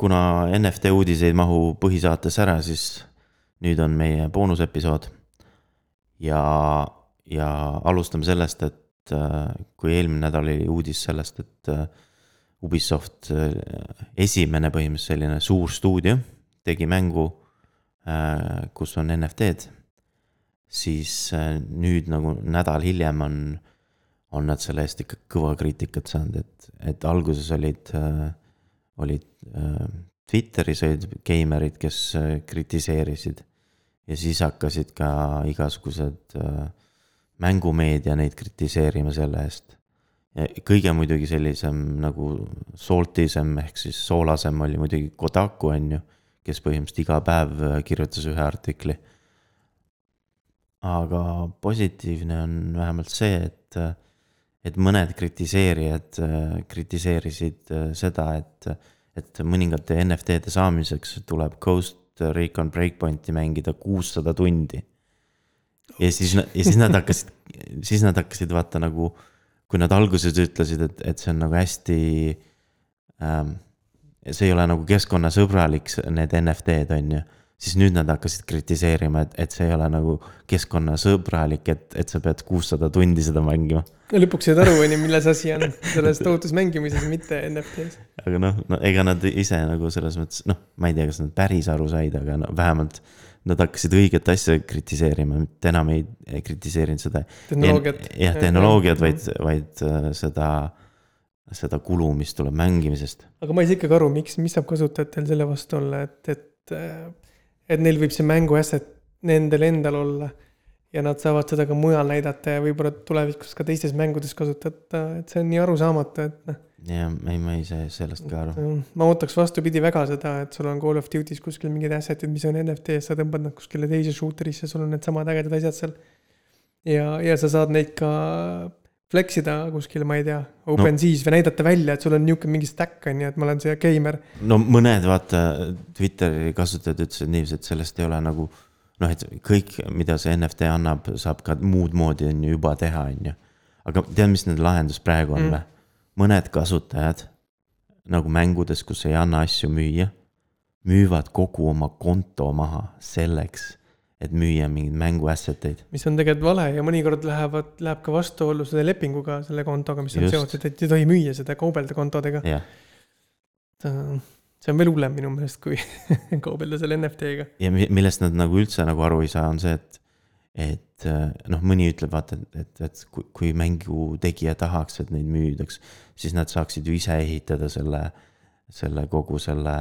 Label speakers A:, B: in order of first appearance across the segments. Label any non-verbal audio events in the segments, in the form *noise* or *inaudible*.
A: kuna NFT uudis ei mahu põhisaates ära, siis nüüd on meie boonusepisood. ja, ja alustame sellest, et äh, kui eelmine nädal oli uudis sellest, et äh, Ubisoft esimene põhimõtteliselt selline suur stuudio tegi mängu, kus on NFT-d siis nüüd nagu nädal hiljem on on nad selle eest ikka kõva kriitikat saanud, et, et alguses olid äh,, olid äh, Twitteris olid geimerid, kes äh, kritiseerisid. ja siis hakkasid ka igasugused äh, mängumeedia neid kritiseerima selle eest. kõige muidugi sellisem nagu saltisem ehk siis soolasem oli muidugi Kodaku, on ju. kes põhimõtteliselt iga päev kirjutas ühe artikli. aga positiivne on vähemalt see, et et mõned kritiseerijad äh, kritiseerisid äh, seda, et, et mõningate NFT-de saamiseks tuleb Ghost Recon Breakpointi mängida kuussada tundi. ja siis, ja siis nad hakkasid, siis nad hakkasid vaata nagu, kui nad alguses ütlesid, et, et see on nagu hästi ähm,. see ei ole nagu keskkonnasõbralik, need NFT-d on ju siis nüüd nad hakkasid kritiseerima, et, et see ei ole nagu keskkonnasõbralik, et, et sa pead kuussada tundi seda mängima.
B: no lõpuks said aru, on ju, milles asi on, selles tohutus mängimises, mitte NFT-s.
A: aga noh, no ega nad ise nagu selles mõttes, noh, ma ei tea, kas nad päris aru said, aga no vähemalt nad hakkasid õiget asja kritiseerima, mitte enam ei, ei kritiseerinud seda.
B: tehnoloogiat.
A: jah, tehnoloogiat, vaid, vaid äh, seda, seda kulu, mis tuleb mängimisest.
B: aga ma ei saa ikkagi aru, miks, mis saab kasutajatel selle vastu olla, et, et äh, et neil võib see mängu asset nendel endal olla. ja nad saavad seda ka mujal näidata ja võib-olla tulevikus ka teistes mängudes kasutada, et see on nii arusaamatu, et noh.
A: jah, ei, ma ei saa sellest ka aru.
B: ma ootaks vastupidi väga seda, et sul on Call of Duty's kuskil mingid asset'id, mis on NFT-s, sa tõmbad nad kuskile teise shooter'isse, sul on needsamad ägedad asjad seal. ja, ja sa saad neid ka flex ida kuskil, ma ei tea, OpenSea's no. või näidata välja, et sul on niisugune mingi stack on ju, et ma olen see geimer.
A: no mõned vaata Twitteri kasutajad ütlesid niiviisi, et sellest ei ole nagu noh, et kõik, mida see NFT annab, saab ka muud moodi on ju juba teha, on ju. aga tead, mis nende lahendus praegu on mm. või? mõned kasutajad nagu mängudes, kus ei anna asju müüa, müüvad kogu oma konto maha selleks et müüa mingeid mängu asset eid.
B: mis on tegelikult vale ja mõnikord lähevad, läheb ka vastuollu selle lepinguga, selle kontoga, mis on seotud, et ei tohi müüa seda, kaubelda kontodega. see on veel hullem minu meelest, kui *laughs* kaubelda selle NFT-ga.
A: ja millest nad nagu üldse nagu aru ei saa, on see, et, et noh, mõni ütleb, vaata, et, et, et kui, kui mängu tegija tahaks, et neid müüdaks, siis nad saaksid ju ise ehitada selle, selle kogu selle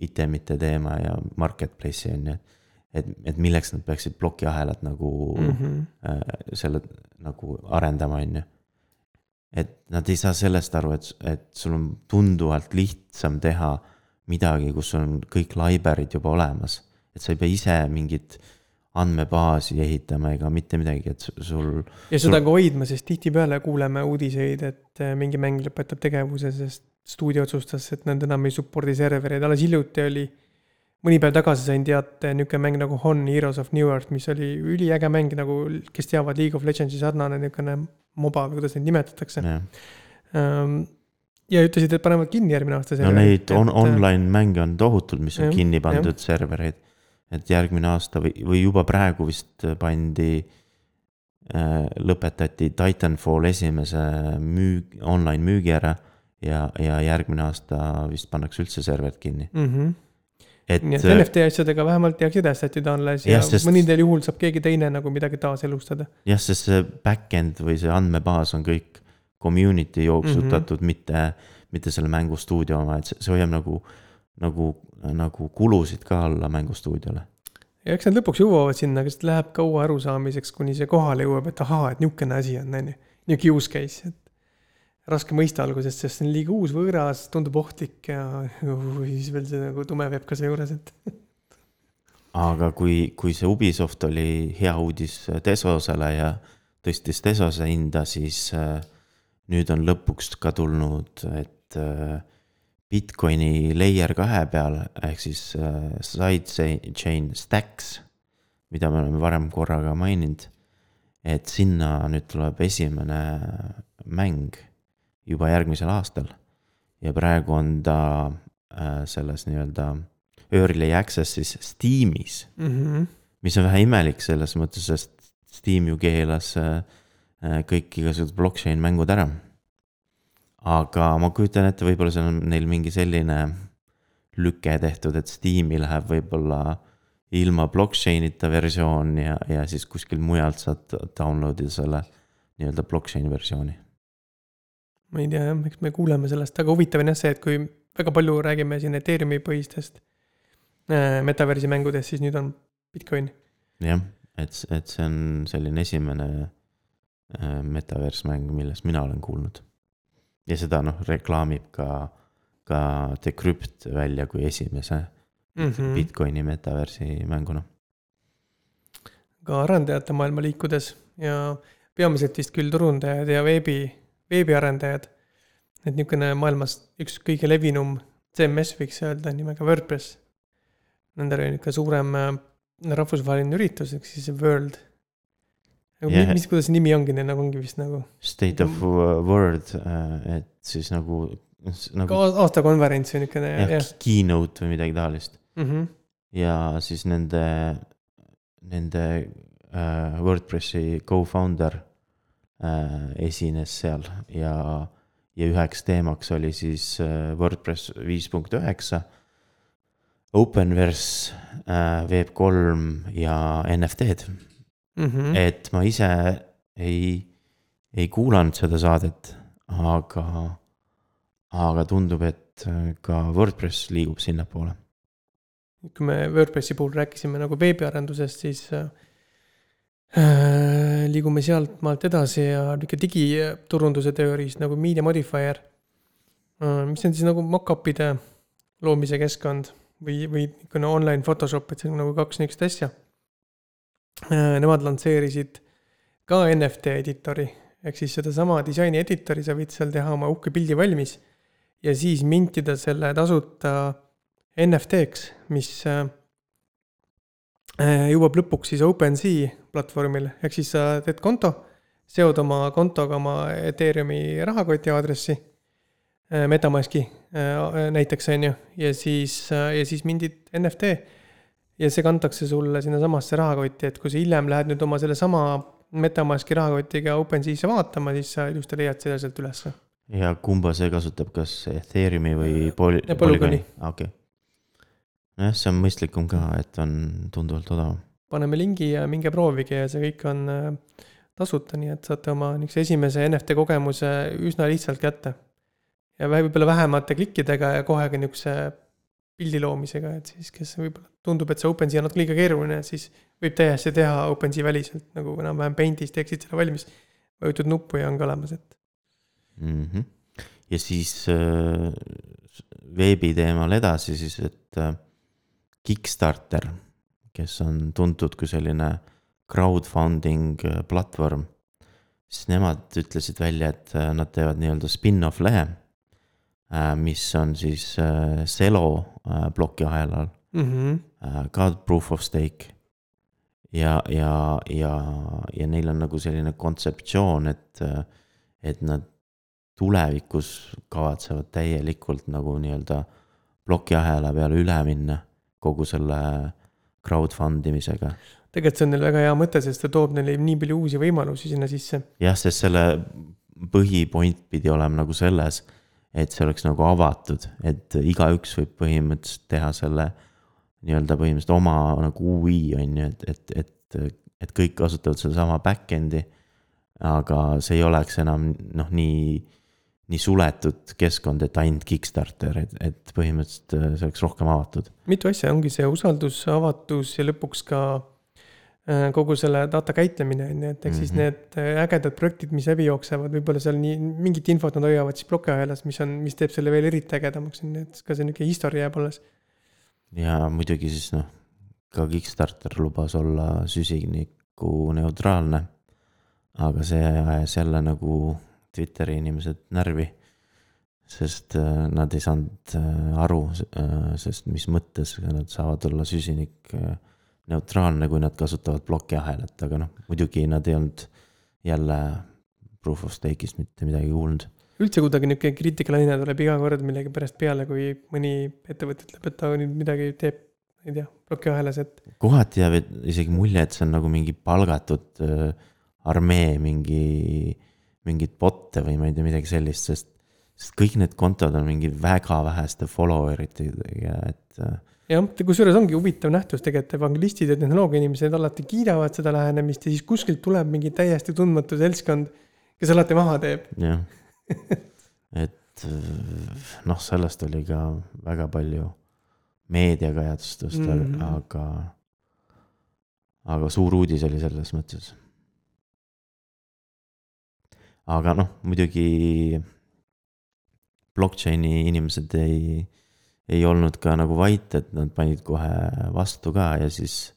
A: itemite teema ja marketplace'i on ju et, et milleks nad peaksid plokiahelat nagu mm -hmm. äh, selle nagu arendama, on ju. et nad ei saa sellest aru, et, et sul on tunduvalt lihtsam teha midagi, kus on kõik library'd juba olemas. et sa ei pea ise mingit andmebaasi ehitama ega mitte midagi, et sul.
B: ja seda sul... ka hoidma, sest tihtipeale kuuleme uudiseid, et äh, mingi mäng lõpetab tegevuse, sest stuudio otsustas, et nad enam ei support'i servereid, alles hiljuti oli mõni päev tagasi sain teate niisugune mäng nagu Hon Heroes of New Earth, mis oli üliäge mäng nagu, kes teavad, League of Legendsi sarnane niisugune moba või kuidas neid nimetatakse um, ja ütlesid, et panevad kinni järgmine aasta.
A: no neid on, et, online mänge on tohutult, mis on jah, kinni pandud servereid. et järgmine aasta või, või juba praegu vist pandi äh,, lõpetati Titanfall esimese müük, online müügi ära. ja, ja järgmine aasta vist pannakse üldse serverid kinni
B: mm. -hmm et. nii et NFT asjadega vähemalt jääksid asset'id alles ja, ja sest... mõnidel juhul saab keegi teine nagu midagi taaselustada.
A: jah, sest see back-end või see andmebaas on kõik community jooksutatud mm, -hmm. mitte, mitte selle mängustuudio oma, et see, see hoiab nagu, nagu, nagu kulusid ka alla mängustuudiole
B: ja eks nad lõpuks jõuavad sinna, aga see läheb kaua arusaamiseks, kuni see kohale jõuab, et ahaa, et niisugune asi on, on ju. niisugune use case, et raske mõista alguses, sest see on liiga uus, võõras, tundub ohtlik ja *laughs* siis veel see nagu tume veeb ka seejuures, et. *laughs*
A: aga kui, kui see Ubisoft oli hea uudis Tesosele ja tõstis Tesose hinda, siis äh, nüüd on lõpuks ka tulnud, et äh, Bitcoini layer kahe peal ehk siis äh, sidechain stacks, mida me oleme varem korra ka maininud. et sinna nüüd tuleb esimene mäng juba järgmisel aastal. ja praegu on ta äh, selles nii-öelda early access'is Steamis
B: mm. -hmm.
A: mis on vähe imelik selles mõttes, sest Steam ju keelas äh, äh, kõik igasugused blockchain mängud ära. aga ma kujutan ette, võib-olla seal on neil mingi selline lüke tehtud, et Steam'i läheb võib-olla ilma blockchain'ita versioon ja, ja siis kuskilt mujalt saad download ida selle nii-öelda blockchain versiooni.
B: Ma ei tea jah, eks me kuuleme sellest, aga huvitav on jah see, et kui väga palju räägime siin Ethereumi põhistest äh, metaversi mängudest, siis nüüd on Bitcoin.
A: jah, et, et see on selline esimene äh, metaverse mäng, millest mina olen kuulnud. ja seda noh, reklaamib ka, ka Decrypt välja kui esimese mm -hmm. Bitcoini metaversi mänguna.
B: ka arendajate maailma liikudes ja peamiselt vist küll turundajad ja veebi, veebiarendajad. et niisugune maailmas üks kõige levinum CMS võiks öelda nimega WordPress. Nendel oli niisugune suurem äh, rahvusvaheline üritus, ehk siis World. Yeah. mis, kuidas nimi ongi neil nagu ongi vist nagu?
A: State of World, äh, et siis nagu,
B: nagu. aastakonverents või niisugune.
A: jah, keynote või midagi taolist
B: mm. -hmm.
A: ja siis nende, nende äh, Wordpressi co-founder äh, esines seal ja, ja üheks teemaks oli siis äh, Wordpress viis punkt üheksa. Openverse äh,, Web3 ja NFT-d
B: mm. -hmm.
A: et ma ise ei, ei kuulanud seda saadet, aga, aga tundub, et ka Wordpress liigub sinnapoole
B: kui me WordPressi puhul rääkisime nagu veebiarendusest, siis äh, äh liigume sealtmaalt edasi ja nihuke digiturunduse tööriist nagu Media Modifier äh,. mis on siis nagu mock-up'ide loomise keskkond või, või niisugune online Photoshop, et see on nagu kaks niisugust asja äh,. Nemad lansseerisid ka NFT editori ehk siis sedasama disaini editori, sa võid seal teha oma uhke pildi valmis ja siis mintida selle tasuta NFT-ks, mis äh, äh, jõuab lõpuks siis OpenSea platvormil, ehk siis sa teed konto, seod oma kontoga oma Ethereumi rahakoti aadressi, äh, Metamaski näiteks, on ju, ja siis, ja siis mindid NFT. ja see kantakse sulle sinnasamasse rahakotti, et kui sa hiljem lähed nüüd oma sellesama Metamaski rahakotiga OpenSea'sse vaatama, siis sa ilusti leiad selle sealt ülesse.
A: ja kumba see kasutab, kas Ethereumi või Poly-?
B: Polygoni.
A: okei okay nojah, see on mõistlikum ka, et on tunduvalt odavam.
B: paneme lingi ja minge proovige ja see kõik on äh, tasuta, nii et saate oma niisuguse esimese NFT kogemuse üsna lihtsalt kätte. ja võib-olla vähemate klikkidega ja kohe ka niisuguse pildi loomisega, et siis, kes võib-olla tundub, et see OpenSea on natuke liiga keeruline, siis võib täiesti teha OpenSea väliselt nagu enam-vähem Paintis teeksid selle valmis. vajutad nuppu ja on ka olemas, et
A: mm. -hmm. ja siis äh, veebi teemal edasi siis, et äh, Kickstarter, kes on tuntud kui selline crowdfunding äh, platvorm, siis nemad ütlesid välja, et äh, nad teevad nii-öelda spin-off lehe, äh, mis on siis Celo plokiahelal
B: mm, -hmm.
A: ka proof of stake. ja, ja, ja, ja neil on nagu selline kontseptsioon, et, et nad tulevikus kavatsevad täielikult nagu nii-öelda plokiahela peale üle minna kogu selle crowdfund imisega.
B: tegelikult see on neil väga hea mõte, sest see toob neile nii palju uusi võimalusi sinna sisse.
A: jah, sest selle põhipoint pidi olema nagu selles, et see oleks nagu avatud, et igaüks võib põhimõtteliselt teha selle nii-öelda põhimõtteliselt oma nagu UI on ju, et, et, et, et kõik kasutavad sedasama back-end'i. aga see ei oleks enam noh, nii nii suletud keskkond, et ainult Kickstarter, et, et põhimõtteliselt äh, see oleks rohkem avatud.
B: mitu asja, ongi see usaldus, avatus ja lõpuks ka äh, kogu selle data käitlemine, on ju, et eks mm -hmm. siis need äh, ägedad projektid, mis läbi jooksevad, võib-olla seal nii, mingit infot nad hoiavad siis plokiahelas, mis on, mis teeb selle veel eriti ägedamaks, on ju, et ka see niisugune historia jääb alles.
A: ja muidugi siis noh, ka Kickstarter lubas olla süsiniku neutraalne. aga see jälle nagu Twitteri inimesed närvi. sest äh, nad ei saanud äh, aru, äh, sest mis mõttes nad saavad olla süsinik neutraalne, kui nad kasutavad plokiahelat, aga noh, muidugi nad ei olnud jälle proof of stake'ist mitte midagi kuulnud.
B: üldse kuidagi niisugune kriitikalaine tuleb iga kord millegipärast peale, kui mõni ettevõte ütleb, et ta nüüd midagi teeb, ma ei tea, plokiahelas, et
A: kohati jääb isegi mulje, et see on nagu mingi palgatud äh, armee mingi, mingit bot'e või ma ei tea, midagi sellist, sest, sest kõik need kontod on mingi väga väheste follower itega, et äh,
B: jah, kusjuures ongi huvitav nähtus tegelikult, evangelistid ja tehnoloogiainimesed alati kiidavad seda lähenemist ja siis kuskilt tuleb mingi täiesti tundmatu seltskond, kes alati maha teeb.
A: jah, et äh, noh, sellest oli ka väga palju meediakajastust mm. -hmm. aga, aga suur uudis oli selles mõttes. Aga noh, muidugi blockchain'i inimesed ei, ei olnud ka nagu vait, et nad panid kohe vastu ka ja siis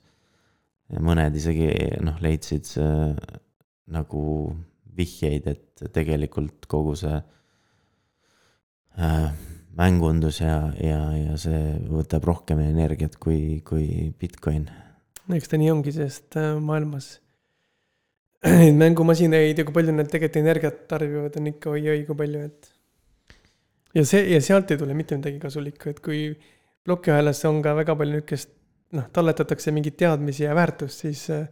A: mõned isegi noh, leidsid see nagu vihjeid, et tegelikult kogu see äh, mängundus ja, ja, ja see võtab rohkem energiat kui, kui Bitcoin.
B: eks ta nii ongi, sest äh, maailmas *clears throat* neid mängumasinaid ja kui palju need tegelikult energiat tarbivad, on ikka oi-oi kui palju, et. ja see ja sealt ei tule mitte midagi kasulikku, et kui plokiahelas on ka väga palju niukest, noh, talletatakse mingeid teadmisi ja väärtust, siis äh,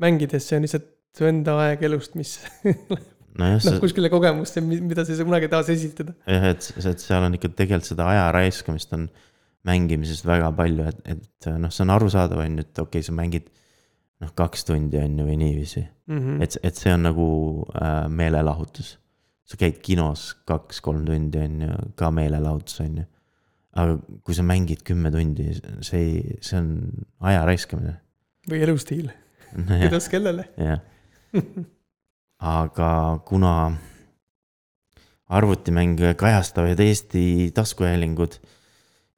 B: mängides see on lihtsalt su enda aeg elust, mis *laughs*
A: nojah,
B: noh,
A: see
B: kuskile kogemusse, mida sa ei saa kunagi taas esitada.
A: jah, et, et seal on ikka tegelikult seda aja raiskamist on mängimisest väga palju, et, et noh, see on arusaadav, on ju, et okei okay,, sa mängid noh, kaks tundi on ju või niiviisi.
B: Mm.
A: et, et see on nagu äh, meelelahutus. sa käid kinos kaks-kolm tundi on ju, ka meelelahutus on ju. aga kui sa mängid kümme tundi, see ei, see on aja raiskamine.
B: või elustiil, *laughs* kuidas kellele.
A: jah, *laughs* aga kuna arvutimänge kajastavad Eesti taskuhäälingud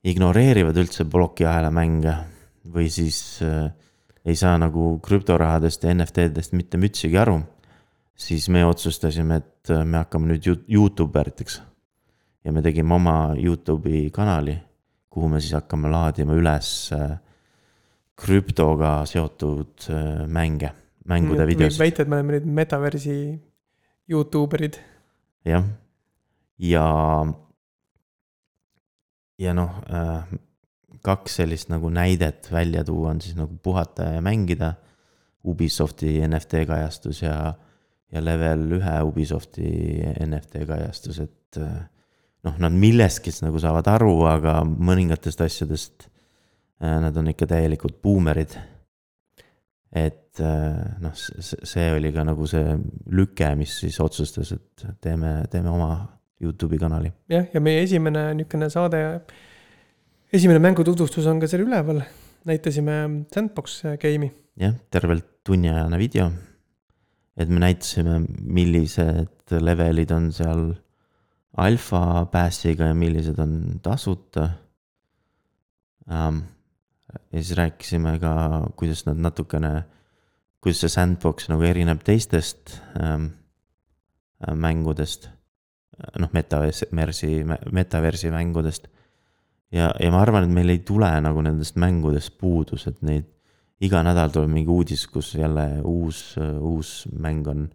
A: ignoreerivad üldse plokiahela mänge või siis äh, ei saa nagu krüptorahadest ja NFT-dest mitte mütsigi aru, siis me otsustasime, et äh, me hakkame nüüd Youtube eriteks. ja me tegime oma Youtube'i kanali, kuhu me siis hakkame laadima üles äh, krüptoga seotud äh, mänge, mängude videosid.
B: väita, et me oleme nüüd metaversi Youtube erid.
A: jah, ja, ja noh äh,, kaks sellist nagu näidet välja tuua on siis nagu puhata ja mängida. Ubisofti NFT kajastus ja, ja level ühe Ubisofti NFT kajastus, et äh, noh, nad millestki nagu saavad aru, aga mõningatest asjadest äh, nad on ikka täielikud buumerid. et äh, noh, see oli ka nagu see lüke, mis siis otsustas, et teeme, teeme oma Youtube'i kanali.
B: jah, ja meie esimene niisugune saade, esimene mängututvustus on ka seal üleval. näitasime Sandbox game'i.
A: jah, tervelt tunniajane video. et me näitasime, millised levelid on seal alfa pass'iga ja millised on tasuta um,. ja siis rääkisime ka, kuidas nad natukene, kuidas see sandbox nagu erineb teistest um, mängudest. noh, metaversi, metaversi mängudest. ja, ja ma arvan, et meil ei tule nagu nendest mängudest puudus, et neid iga nädal tuleb mingi uudis, kus jälle uus, uus mäng on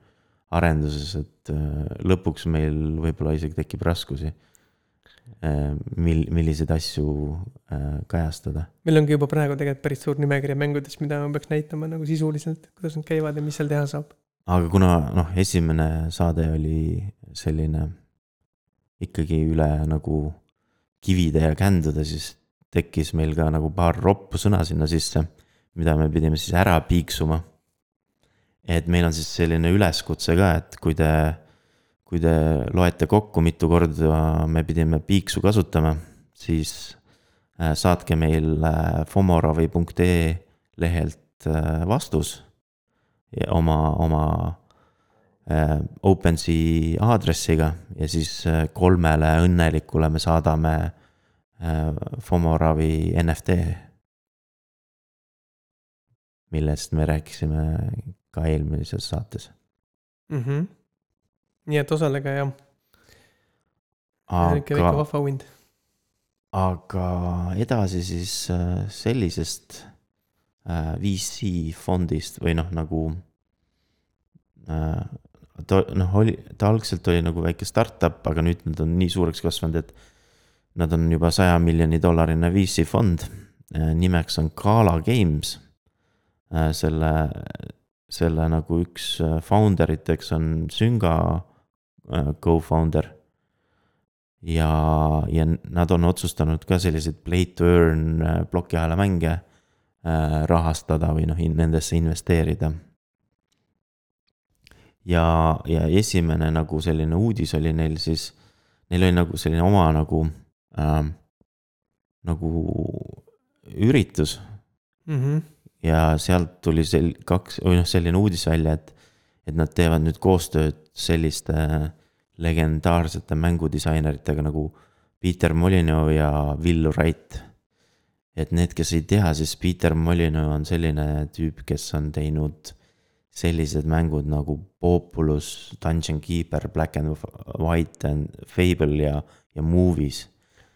A: arenduses, et äh, lõpuks meil võib-olla isegi tekib raskusi. mil-, milliseid asju äh, kajastada.
B: meil ongi juba praegu tegelikult päris suur nimekiri mängudest, mida ma peaks näitama nagu sisuliselt, kuidas nad käivad ja mis seal teha saab.
A: aga kuna noh, esimene saade oli selline ikkagi üle nagu kivide ja kändude, siis tekkis meil ka nagu paar roppu sõna sinna sisse, mida me pidime siis ära piiksuma. et meil on siis selline üleskutse ka, et kui te, kui te loete kokku, mitu korda me pidime piiksu kasutama, siis äh, saatke meil äh, fomorovi.ee lehelt äh, vastus oma, oma OpenSea aadressiga ja siis kolmele õnnelikule me saadame Fomoravi NFT. millest me rääkisime ka eelmises saates.
B: mm. -hmm. nii et osalege jah, väike
A: aga,
B: vahva hunt.
A: aga edasi siis äh, sellisest äh, VC fondist või noh, nagu äh, ta noh, oli, ta algselt oli nagu väike startup, aga nüüd nad on nii suureks kasvanud, et nad on juba saja miljoni dollarine VC fond. nimeks on Gala Games. selle, selle nagu üks founder iteks on Sünga co-founder ja, ja nad on otsustanud ka selliseid play to earn plokiahela mänge äh, rahastada või noh, nendesse investeerida. ja, ja esimene nagu selline uudis oli neil siis, neil oli nagu selline oma nagu äh,, nagu üritus
B: mm. -hmm.
A: ja sealt tuli sel-, kaks, või noh, selline uudis välja, et, et nad teevad nüüd koostööd selliste legendaarsete mängudisaineritega nagu Peter Molyneux ja Will Wright. et need, kes ei tea, siis Peter Molyneux on selline tüüp, kes on teinud sellised mängud nagu Populus, Dungeon Keeper, Black and White and Fable ja, ja Movies.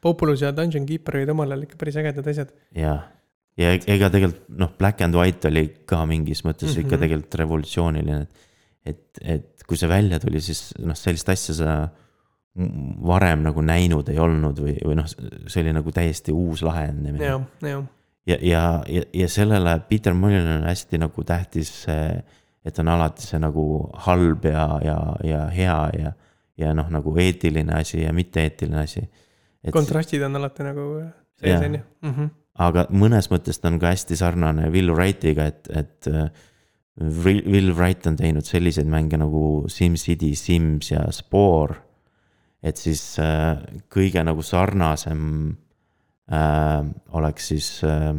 B: Populus ja Dungeon Keeper olid omal ajal ikka päris ägedad asjad.
A: jah, ja ega tegelikult noh, Black and White oli ka mingis mõttes mm -hmm. ikka mhm. tegelikult revolutsiooniline. et, et kui see välja tuli, siis noh, sellist asja sa varem nagu näinud ei olnud või, või noh, see oli nagu täiesti uus lahendamine.
B: jah, jah.
A: ja, ja, ja, ja sellele Peter Mullin on hästi nagu tähtis see, et on alati see nagu halb ja, ja, ja hea ja, ja noh, nagu eetiline asi ja mitte-eetiline asi.
B: Kontrastid on alati nagu sees, on ju. Mhm.
A: aga mõnes mõttes ta on ka hästi sarnane Will Wrightiga, et, et Will Wright on teinud selliseid mänge nagu SimCity, Sims ja Spore. et siis äh, kõige nagu sarnasem äh, oleks siis äh,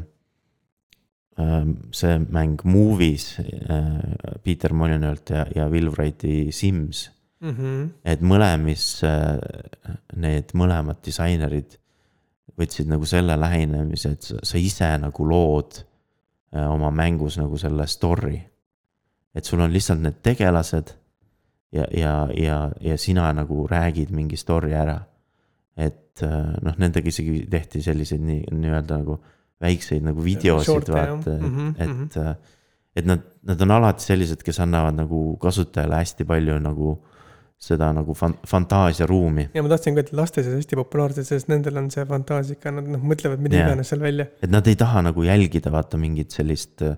A: äh, see mäng Movies äh, Peter Molyneux'lt ja, ja Will Wrighti Sims
B: mm. -hmm.
A: et mõlemis äh, need mõlemad disainerid võtsid nagu selle lähenemise, et sa, ise nagu lood äh, oma mängus nagu selle story et sul on lihtsalt need tegelased ja, ja, ja, ja sina nagu räägid mingi story ära. et äh, noh, nendega isegi tehti selliseid nii, nii-öelda nagu väikseid nagu videosid, vaata, et mm, -hmm. et, mhm. äh, et nad, nad on alati sellised, kes annavad nagu kasutajale hästi palju nagu seda nagu fan-, fantaasiaruumi.
B: ja ma tahtsin ka, et laste seas hästi populaarsed, sest nendel on see fantaasika, nad noh, mõtlevad mida iganes seal välja.
A: et nad ei taha nagu jälgida, vaata mingit sellist äh,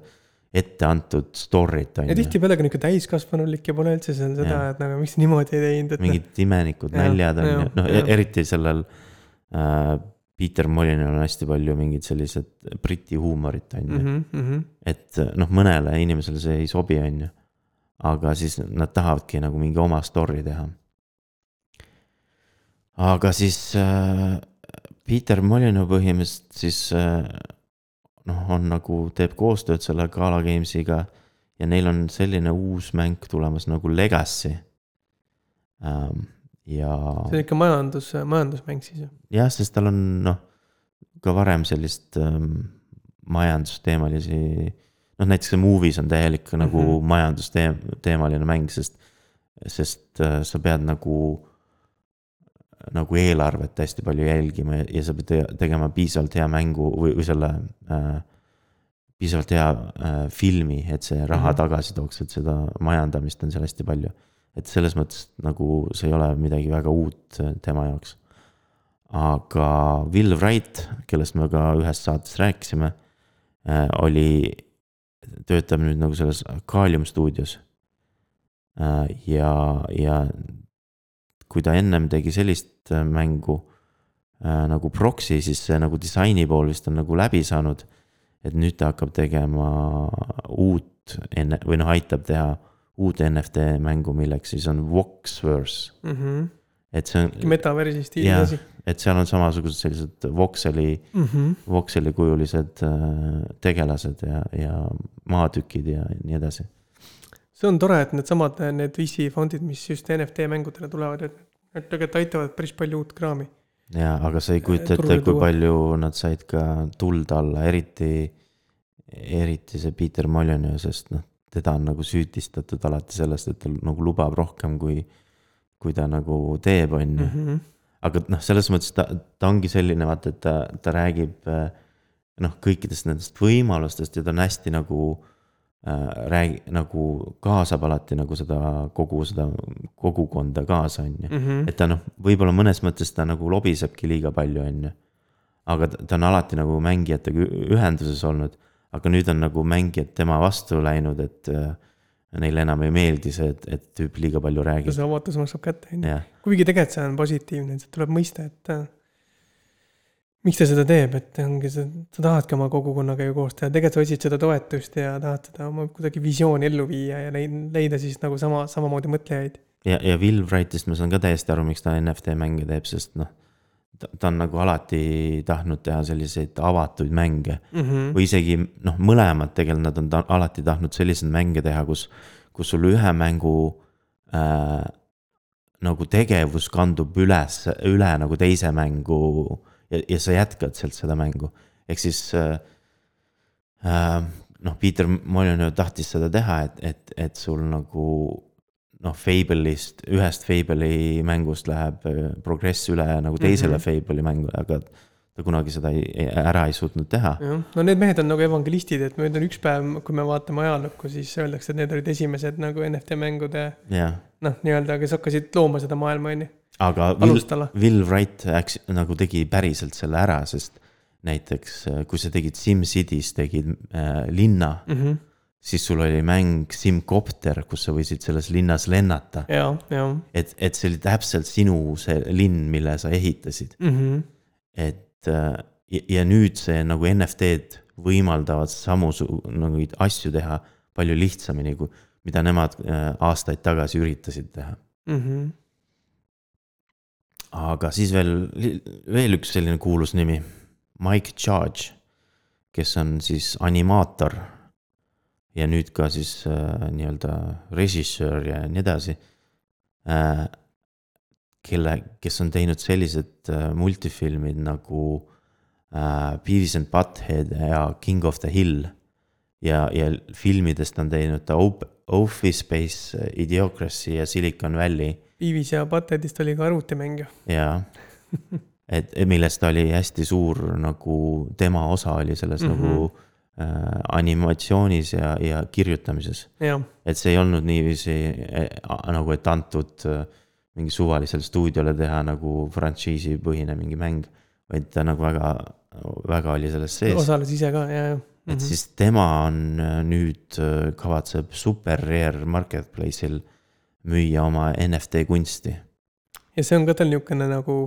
A: ette antud story't
B: on ju. ja tihtipeale ka nihuke täiskasvanulik ja pole üldse seal seda, et nagu miks niimoodi ei teinud,
A: et. mingid imenikud ja, naljad on ju, noh eriti sellel äh, Peter Molinil on hästi palju mingid sellised briti huumorit on ju
B: mm. -hmm.
A: et noh, mõnele inimesele see ei sobi, on ju. Aga siis nad tahavadki nagu mingi oma story teha. aga siis äh, Peter Molyneux põhimõtteliselt siis äh, noh, on nagu, teeb koostööd selle Gala Games'iga ja neil on selline uus mäng tulemas nagu Legacy ähm,. ja.
B: see on ikka majandus, majandusmäng siis ju?
A: jah, sest tal on noh, ka varem sellist ähm, majandusteemalisi, noh näiteks see Movies on täielik mm -hmm. nagu majandusteemaline mäng, sest, sest äh, sa pead nagu nagu eelarvet hästi palju jälgima ja, ja sa pead tegema piisavalt hea mängu või, või selle äh,. piisavalt hea äh, filmi, et see raha mm -hmm. tagasi tooks, et seda majandamist on seal hästi palju. et selles mõttes nagu see ei ole midagi väga uut äh, tema jaoks. aga Will Wright, kellest me ka ühes saates rääkisime äh,, oli, töötab nüüd nagu selles Kalium stuudios äh,. ja, ja kui ta ennem tegi sellist äh, mängu äh, nagu Proxy, siis see nagu disaini pool vist on nagu läbi saanud. et nüüd ta hakkab tegema uut enne või noh, aitab teha uut NFT mängu, milleks siis on Voxverse
B: mm. -hmm.
A: Et see on.
B: metaversi stiili asi.
A: et seal on samasugused sellised voxeli
B: mm, -hmm.
A: voxeli kujulised äh, tegelased ja, ja maatükid ja nii edasi
B: see on tore, et needsamad, need VC fondid, mis just NFT mängudele tulevad, et need tegelikult aitavad päris palju uut kraami.
A: jaa, aga sa ei kujuta ette, kui palju nad said ka tuld alla, eriti, eriti see Peter Molyneux, sest noh, teda on nagu süüdistatud alati sellest, et ta nagu lubab rohkem, kui, kui ta nagu teeb, on ju.
B: Mhm.
A: aga noh, selles mõttes ta, ta ongi selline, vaata, et ta, ta räägib noh, kõikidest nendest võimalustest ja ta on hästi nagu äh, räägi- nagu kaasab alati nagu seda kogu seda kogukonda kaasa, on ju.
B: Mhm.
A: et ta noh, võib-olla mõnes mõttes ta nagu lobisebki liiga palju, on ju. aga ta, ta on alati nagu mängijatega ühenduses olnud, aga nüüd on nagu mängijad tema vastu läinud, et äh, neile enam ei meeldi see, et, et tüüp liiga palju räägib,
B: see avatus maksab kätte, on ju. kuigi tegelikult see on positiivne, et tuleb mõista, et äh, miks ta seda teeb, et ongi see, sa tahadki oma kogukonnaga ju koos teha, tegelikult sa otsid seda toetust ja tahad seda oma kuidagi visiooni ellu viia ja leida, leida siis nagu sama, samamoodi mõtlejaid.
A: ja, ja Will Wrightist ma saan ka täiesti aru, miks ta NFT mänge teeb, sest noh, ta, on nagu alati tahtnud teha selliseid avatud mänge
B: Mm -hmm.
A: või isegi noh, mõlemad tegelikult nad on ta, alati tahtnud selliseid mänge teha, kus, kus sul ühe mängu äh, nagu tegevus kandub üles, üle nagu teise mängu ja, ja sa jätkad sealt seda mängu. ehk siis äh, äh, noh, Peter Molyneux tahtis seda teha, et, et, et sul nagu noh, Fable'ist, ühest Fable'i mängust läheb äh, progress üle nagu teisele mm. -hmm. Fable'i mängule, aga ta kunagi seda ei, ei- ära ei suutnud teha.
B: jah, no need mehed on nagu evangelistid, et mööda on üks päev, kui me vaatame ajalukku, siis öeldakse, et need olid esimesed nagu NFT mängude
A: jah,
B: noh, nii-öelda, kes hakkasid looma seda maailma, on ju,
A: aga Will,
B: alustala.
A: Will Wright läks nagu tegi päriselt selle ära, sest näiteks äh, kui sa tegid SimCity's tegid äh, linna
B: mm. -hmm.
A: Siis sul oli mäng Simcopter, kus sa võisid selles linnas lennata. et, et see oli täpselt sinu see linn, mille sa ehitasid,
B: mm. -hmm.
A: et äh, ja, ja nüüd see nagu NFT-d võimaldavad samu nagu asju teha palju lihtsamini, kui, mida nemad äh, aastaid tagasi üritasid teha.
B: Mm -hmm.
A: aga siis veel, veel üks selline kuulus nimi, Mike Charge, kes on siis animaator ja nüüd ka siis äh, nii-öelda režissöör ja nii edasi äh,. kelle, kes on teinud sellised äh, multifilmid nagu äh, Beavis and Butthead ja King of the Hill. ja, ja filmidest on teinud ta Office Space, Idiocracy ja Silicon Valley
B: Beavis ja Buttheadist oli ka arvutimäng ju.
A: jaa, *laughs* et millest ta oli hästi suur nagu, tema osa oli selles mm. -hmm. nagu äh, animatsioonis ja, ja kirjutamises. et see ei olnud niiviisi a- nagu, et antud äh, mingi suvalisele stuudiole teha nagu frantsiisi põhine mingi mäng, vaid ta nagu väga, väga oli selles sees.
B: osales ise ka ja, ja.
A: et siis tema on äh, nüüd, äh, kavatseb Super Rare Marketplace'il müüa oma NFT kunsti.
B: ja see on ka tal niisugune nagu,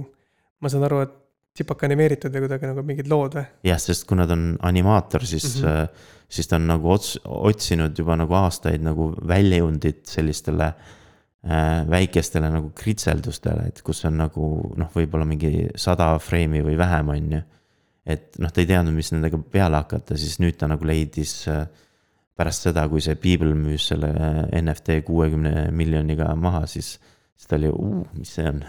B: ma saan aru, et tsipake animeeritud või kuidagi nagu mingid lood või?
A: jah, sest kuna ta on animaator, siis mm. -hmm. siis ta on nagu ots-, otsinud juba nagu aastaid nagu väljundit sellistele äh, väikestele nagu kritseldustele, et kus on nagu noh, võib-olla mingi sada freimi või vähem, on ju. et noh, ta ei teadnud, mis nendega peale hakata, siis nüüd ta nagu leidis äh, pärast seda, kui see People müüs selle äh, NFT kuuekümne miljoniga maha, siis, siis ta oli, mis see on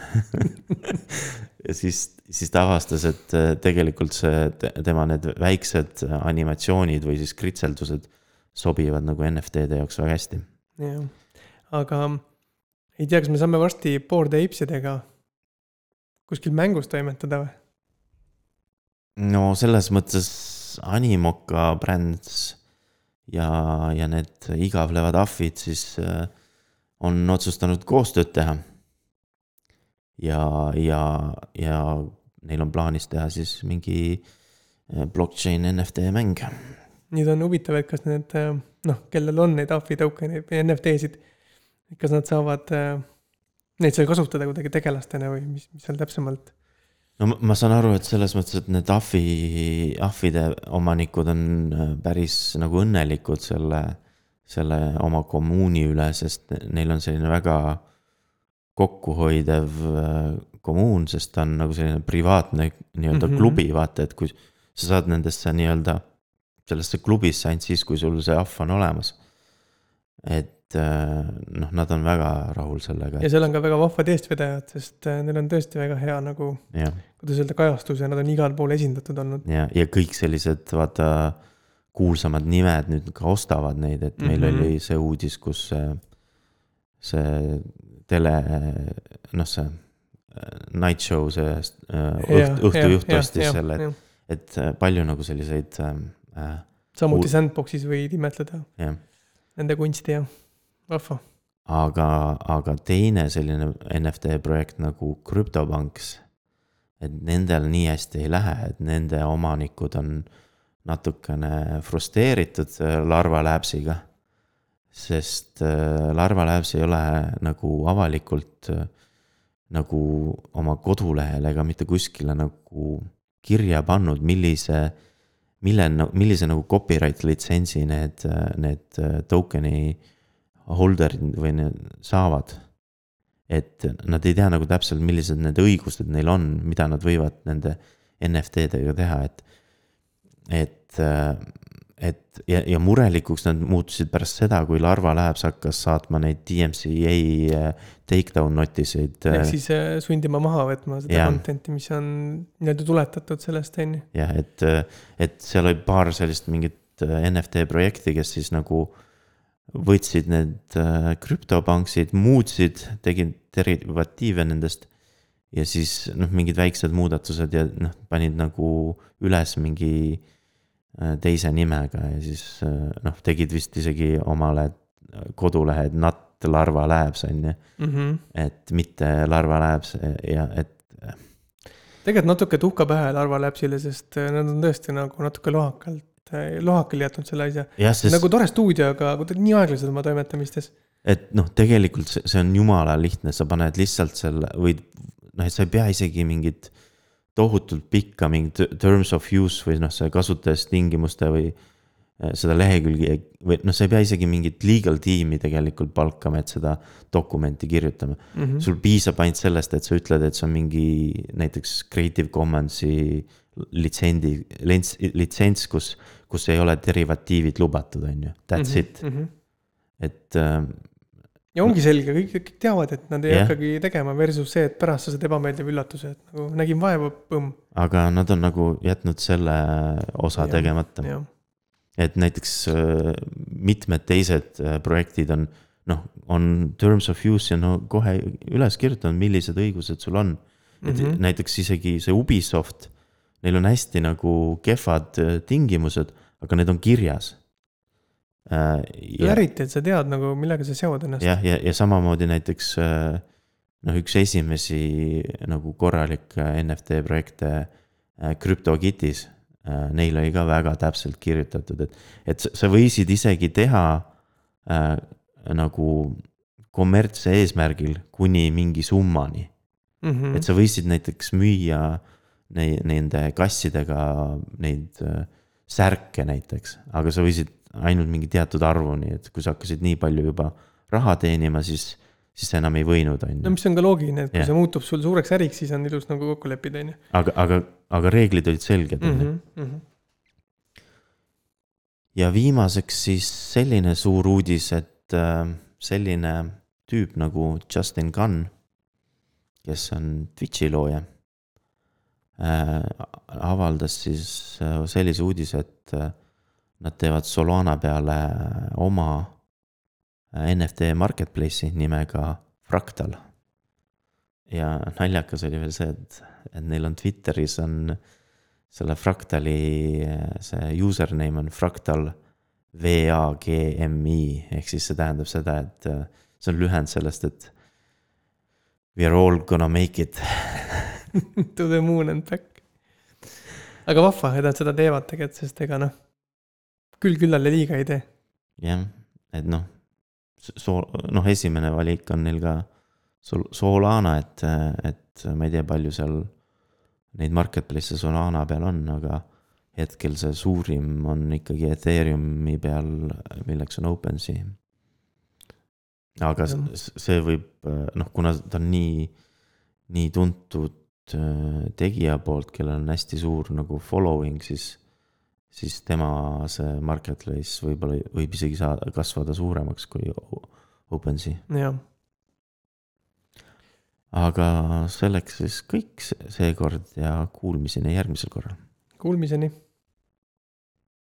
A: *laughs* ja siis, siis ta avastas, et äh, tegelikult see, te- tema need väiksed animatsioonid või siis kritseldused sobivad nagu NFT-de jaoks väga hästi.
B: jah, aga ei tea, kas me saame varsti Bored Apesidega kuskil mängus toimetada või?
A: no selles mõttes Animoca Brands ja, ja need igavlevad ahvid siis äh, on otsustanud koostööd teha. ja, ja, ja neil on plaanis teha siis mingi äh, blockchain NFT mäng.
B: nüüd on huvitav, et kas need äh, noh, kellel on neid ahvi token'eid või NFT-sid, kas nad saavad äh, neid seal kasutada kuidagi tegelastena või mis, mis seal täpsemalt?
A: no ma- saan aru, et selles mõttes, et need ahvi, ahvide omanikud on päris nagu õnnelikud selle, selle oma kommuuni üle, sest neil on selline väga kokkuhoidev äh, kommuun, sest ta on nagu selline privaatne nii-öelda mm. -hmm. klubi, vaata, et kui sa saad nendesse nii-öelda, sellesse klubisse ainult siis, kui sul see ahv on olemas. et äh, noh, nad on väga rahul sellega,
B: ja seal on ka väga vahvad eestvedajad, sest äh, neil on tõesti väga hea nagu, kuidas öelda, kajastus ja nad on igal pool esindatud olnud.
A: ja, ja kõik sellised, vaata, kuulsamad nimed nüüd ka ostavad neid, et meil mm. -hmm. oli see uudis, kus see, see tele, noh, see äh, night show, see äh, õht, õhtujuht ostis selle, et äh, palju nagu selliseid äh,
B: samuti Sandboxis võid imetleda. nende kunsti jah, vahva.
A: aga, aga teine selline NFT projekt nagu CryptoPunks, et nendel nii hästi ei lähe, et nende omanikud on natukene frustreeritud äh, Larva Labsiga. sest äh, Larva Labs ei ole nagu avalikult äh, nagu oma kodulehel ega mitte kuskile nagu kirja pannud, millise, mille, millise nagu copyright litsentsi need, need token'i holder'id või need saavad. et nad ei tea nagu täpselt, millised need õigused neil on, mida nad võivad nende NFT-dega teha, et et, et ja, ja murelikuks nad muutusid pärast seda, kui Larva Labs hakkas saatma neid DMCA äh, takedown notice'id.
B: ehk äh, siis äh, sundima maha võtma seda yeah. content'i, mis on nii-öelda tuletatud sellest, on ju.
A: jah, et, et seal oli paar sellist mingit NFT projekti, kes siis nagu võtsid need krüptopanksid, muutsid, tegid derivatiive nendest ja siis noh, mingid väiksed muudatused ja noh, panid nagu üles mingi äh, Äh, teise nimega ja siis äh, noh, tegid vist isegi omale kodulehe Not Larva Labs on ju mm. -hmm. et mitte Larva Labs ja et. Äh,
B: tegelikult natuke tuhka pähe Larva Labsile, sest nad on tõesti nagu natuke lohakalt, lohakil jätnud selle asja.
A: Sest...
B: nagu tore stuudio, aga nii aeglased oma toimetamistes.
A: et noh, tegelikult see, see on jumala lihtne, sa paned lihtsalt selle või noh, et sa ei pea isegi mingit tohutult pikka mingit terms of use või noh, see kasutajastingimuste või äh, seda lehekülgi või noh, sa ei pea isegi mingit legal tiimi tegelikult palkama, et seda dokumenti kirjutama mm. -hmm. sul piisab ainult sellest, et sa ütled, et see on mingi näiteks Creative Commonsi litsendi, litsents, kus, kus ei ole derivatiivid lubatud, on ju, that's mm -hmm. it mm. -hmm. et äh,
B: ja ongi selge, kõik, kõik teavad, et nad ei yeah. hakkagi tegema versus see, et pärast sa saad ebameeldiva üllatuse, et nagu nägin vaeva, põmm.
A: aga nad on nagu jätnud selle osa ja, tegemata. et näiteks äh, mitmed teised äh, projektid on noh, on terms of use ja no kohe üles kirjutanud, millised õigused sul on. et mm -hmm. näiteks isegi see Ubisoft, neil on hästi nagu kehvad äh, tingimused, aga need on kirjas
B: äh,. eriti, et sa tead nagu, millega sa seod ennast.
A: jah, ja, ja, ja samamoodi näiteks äh, noh, üks esimesi nagu korralikke NFT projekte äh, CryptoKitties äh,. Neil oli ka väga täpselt kirjutatud, et, et sa võisid isegi teha äh, nagu kommertse eesmärgil kuni mingi summani mm. -hmm. et sa võisid näiteks müüa neid, nende kassidega neid äh, särke näiteks, aga sa võisid ainult mingi teatud arvuni, et kui sa hakkasid nii palju juba raha teenima, siis, siis sa enam ei võinud, on ju.
B: no mis on ka loogiline, et kui yeah. see muutub sul suureks äriks, siis on ilus nagu kokku leppida, on ju.
A: aga, aga, aga reeglid olid selged, on ju. Mhm, mhm. ja viimaseks siis selline suur uudis, et äh, selline tüüp nagu Justin Gunn, kes on Twitch'i looja äh,, avaldas siis äh, sellise uudise, et Nad teevad Solana peale oma äh, NFT marketplace'i nimega Fractal. ja naljakas oli veel see, et, et neil on Twitteris on selle Fractali, äh, see username on Fractal VAGMI ehk siis see tähendab seda, et äh, see on lühend sellest, et we are all gonna make it *laughs*
B: To the moon and back. aga vahva, et nad seda teevad tegelikult, sest ega noh küll küllale liiga ei tee.
A: jah, et noh, soo-, noh, esimene valik on neil ka Sol-, Solana, et, et ma ei tea, palju seal neid marketplace'e Solana peal on, aga hetkel see suurim on ikkagi Ethereumi peal, milleks on OpenSea. aga ja. see võib, noh, kuna ta on nii, nii tuntud äh, tegija poolt, kellel on hästi suur nagu following, siis siis tema see marketplace võib-olla võib isegi saada, kasvada suuremaks kui OpenSea.
B: jah.
A: aga selleks siis kõik seekord ja kuulmiseni järgmisel korral.
B: Kuulmiseni